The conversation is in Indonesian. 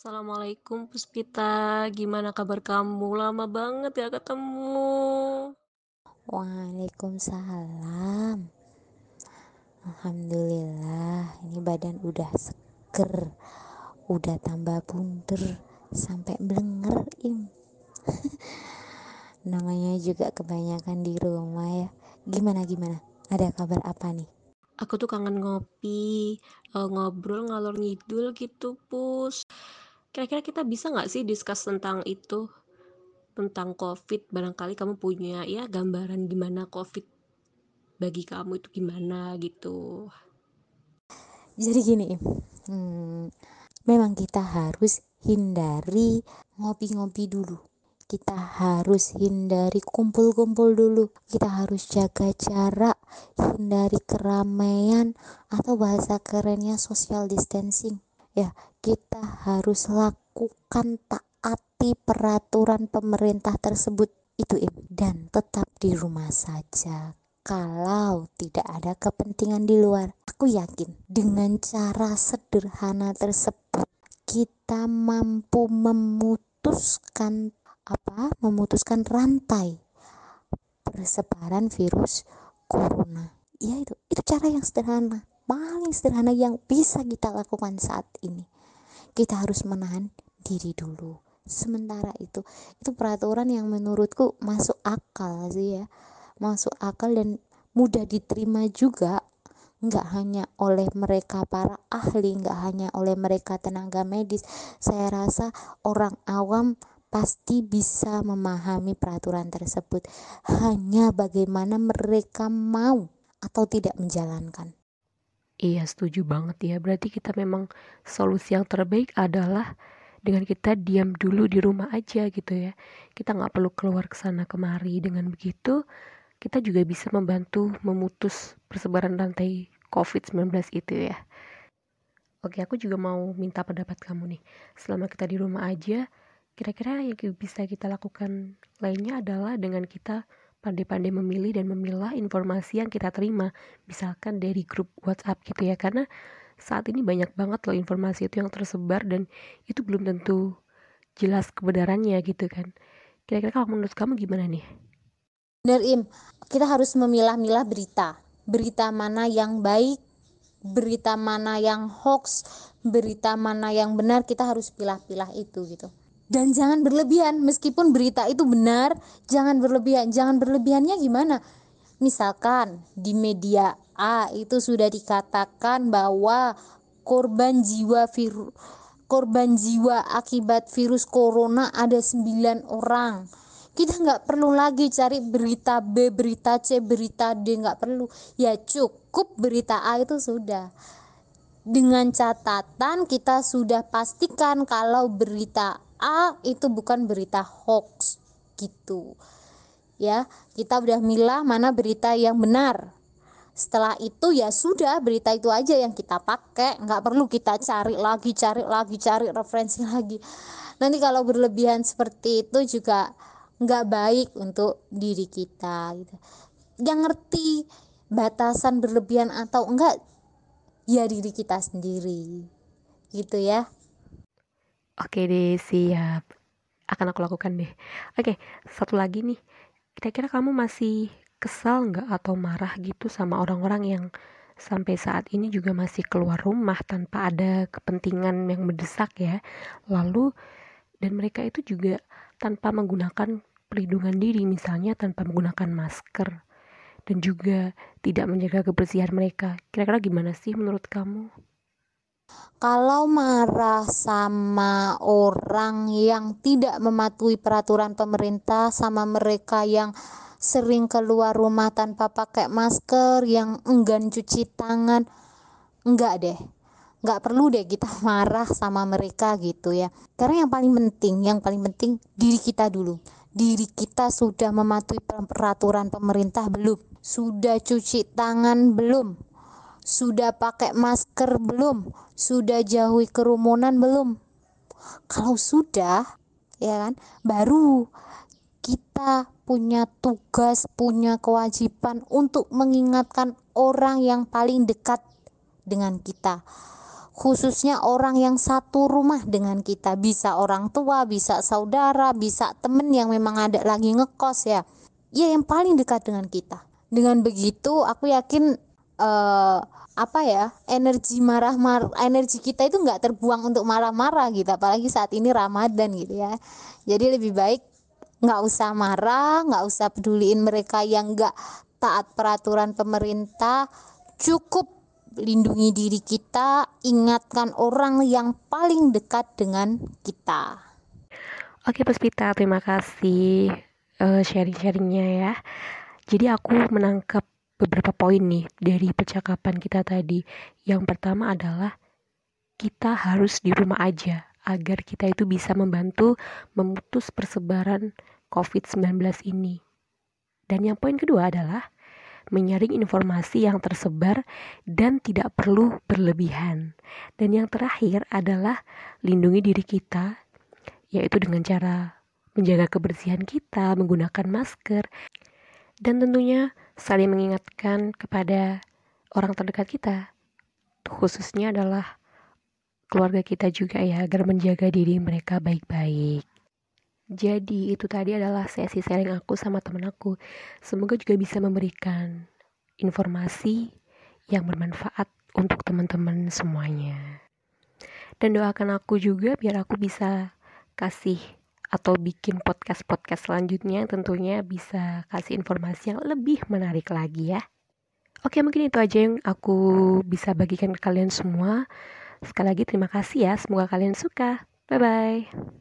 Assalamualaikum Puspita, gimana kabar kamu? Lama banget gak ketemu. Waalaikumsalam. Alhamdulillah, ini badan udah seger, udah tambah bunder, sampai blenger im. Namanya juga kebanyakan di rumah ya. Gimana gimana? Ada kabar apa nih? Aku tuh kangen ngopi, uh, ngobrol ngalor ngidul gitu, Pus. Kira-kira kita bisa nggak sih discuss tentang itu? Tentang COVID, barangkali kamu punya ya gambaran gimana COVID bagi kamu itu gimana gitu. Jadi gini, hmm, memang kita harus hindari ngopi-ngopi dulu. Kita harus hindari kumpul-kumpul dulu. Kita harus jaga jarak, hindari keramaian atau bahasa kerennya social distancing ya kita harus lakukan taati peraturan pemerintah tersebut. Itu dan tetap di rumah saja. Kalau tidak ada kepentingan di luar aku yakin dengan cara sederhana tersebut kita mampu memutuskan apa memutuskan rantai persebaran virus corona. Ya itu itu cara yang sederhana paling sederhana yang bisa kita lakukan saat ini. Kita harus menahan diri dulu. Sementara itu itu peraturan yang menurutku masuk akal sih ya. Masuk akal dan mudah diterima juga. Nggak hanya oleh mereka para ahli nggak hanya oleh mereka tenaga medis. Saya rasa orang awam pasti bisa memahami peraturan tersebut. Hanya bagaimana mereka mau atau tidak menjalankan Iya setuju banget ya. Berarti kita memang solusi yang terbaik adalah Dengan kita diam dulu di rumah aja gitu ya. Kita nggak perlu keluar ke sana kemari. Dengan begitu kita juga bisa membantu memutus persebaran rantai COVID-19 itu ya. Oke aku juga mau minta pendapat kamu nih. Selama kita di rumah aja Kira-kira yang bisa kita lakukan lainnya adalah dengan kita pandai-pandai memilih dan memilah informasi yang kita terima misalkan dari grup WhatsApp gitu ya. Karena saat ini banyak banget loh informasi itu yang tersebar dan itu belum tentu jelas kebenarannya gitu kan. Kira-kira kalau menurut kamu gimana nih? Benar Im, kita harus memilah-milah berita. Berita mana yang baik berita mana yang hoax berita mana yang benar kita harus pilah-pilah itu gitu dan jangan berlebihan meskipun berita itu benar jangan berlebihan. Jangan berlebihannya gimana? Misalkan di media A itu sudah dikatakan bahwa korban jiwa virus korban jiwa akibat virus corona ada 9 orang. Kita nggak perlu lagi cari berita B, berita C, berita D nggak perlu. Ya cukup berita A itu sudah. Dengan catatan kita sudah pastikan kalau berita A itu bukan berita hoax gitu. Ya kita udah milah mana berita yang benar. Setelah itu ya sudah berita itu aja yang kita pakai. Nggak perlu kita cari lagi cari lagi cari referensi lagi. Nanti kalau berlebihan seperti itu juga nggak baik untuk diri kita gitu. Yang ngerti batasan berlebihan atau enggak ya diri kita sendiri gitu ya Oke deh, siap. Akan aku lakukan deh. Oke, satu lagi nih. Kira-kira kamu masih kesal nggak atau marah gitu sama orang-orang yang sampai saat ini juga masih keluar rumah tanpa ada kepentingan yang mendesak ya. Lalu dan mereka itu juga tanpa menggunakan perlindungan diri misalnya tanpa menggunakan masker dan juga tidak menjaga kebersihan mereka. Kira-kira gimana sih menurut kamu? Kalau marah sama orang yang tidak mematuhi peraturan pemerintah, sama mereka yang sering keluar rumah tanpa pakai masker, yang enggan cuci tangan, enggak deh. Enggak perlu deh kita marah sama mereka gitu ya. Karena yang paling penting, yang paling penting diri kita dulu. Diri kita sudah mematuhi peraturan pemerintah belum? Sudah cuci tangan belum? Sudah pakai masker belum? Sudah jauhi kerumunan belum? Kalau sudah, ya kan, baru kita punya tugas, punya kewajiban untuk mengingatkan orang yang paling dekat dengan kita. khususnya orang yang satu rumah dengan kita bisa orang tua bisa saudara bisa temen yang memang ada lagi ngekos ya ya yang paling dekat dengan kita dengan begitu aku yakin uh, apa ya energi marah-marah energi kita itu nggak terbuang untuk marah-marah gitu apalagi saat ini Ramadan gitu ya. Jadi lebih baik nggak usah marah nggak usah peduliin mereka yang nggak taat peraturan pemerintah. Cukup lindungi diri kita ingatkan orang yang paling dekat dengan kita. Oke Puspita terima kasih uh, sharing-sharingnya ya. Jadi aku menangkap beberapa poin nih dari percakapan kita tadi. Yang pertama adalah kita harus di rumah aja agar kita itu bisa membantu memutus persebaran COVID-19 ini. Dan yang poin kedua adalah menyaring informasi yang tersebar dan tidak perlu berlebihan. Dan yang terakhir adalah lindungi diri kita, yaitu dengan cara menjaga kebersihan kita, menggunakan masker, dan tentunya saling mengingatkan kepada orang terdekat kita, khususnya adalah keluarga kita juga ya, agar menjaga diri mereka baik-baik. Jadi itu tadi adalah sesi sharing aku sama temen aku. Semoga juga bisa memberikan informasi yang bermanfaat untuk teman-teman semuanya. Dan doakan aku juga biar aku bisa kasih atau bikin podcast-podcast selanjutnya tentunya bisa kasih informasi yang lebih menarik lagi ya. Oke mungkin itu aja yang aku bisa bagikan ke kalian semua. Sekali lagi terima kasih ya, semoga kalian suka. Bye-bye.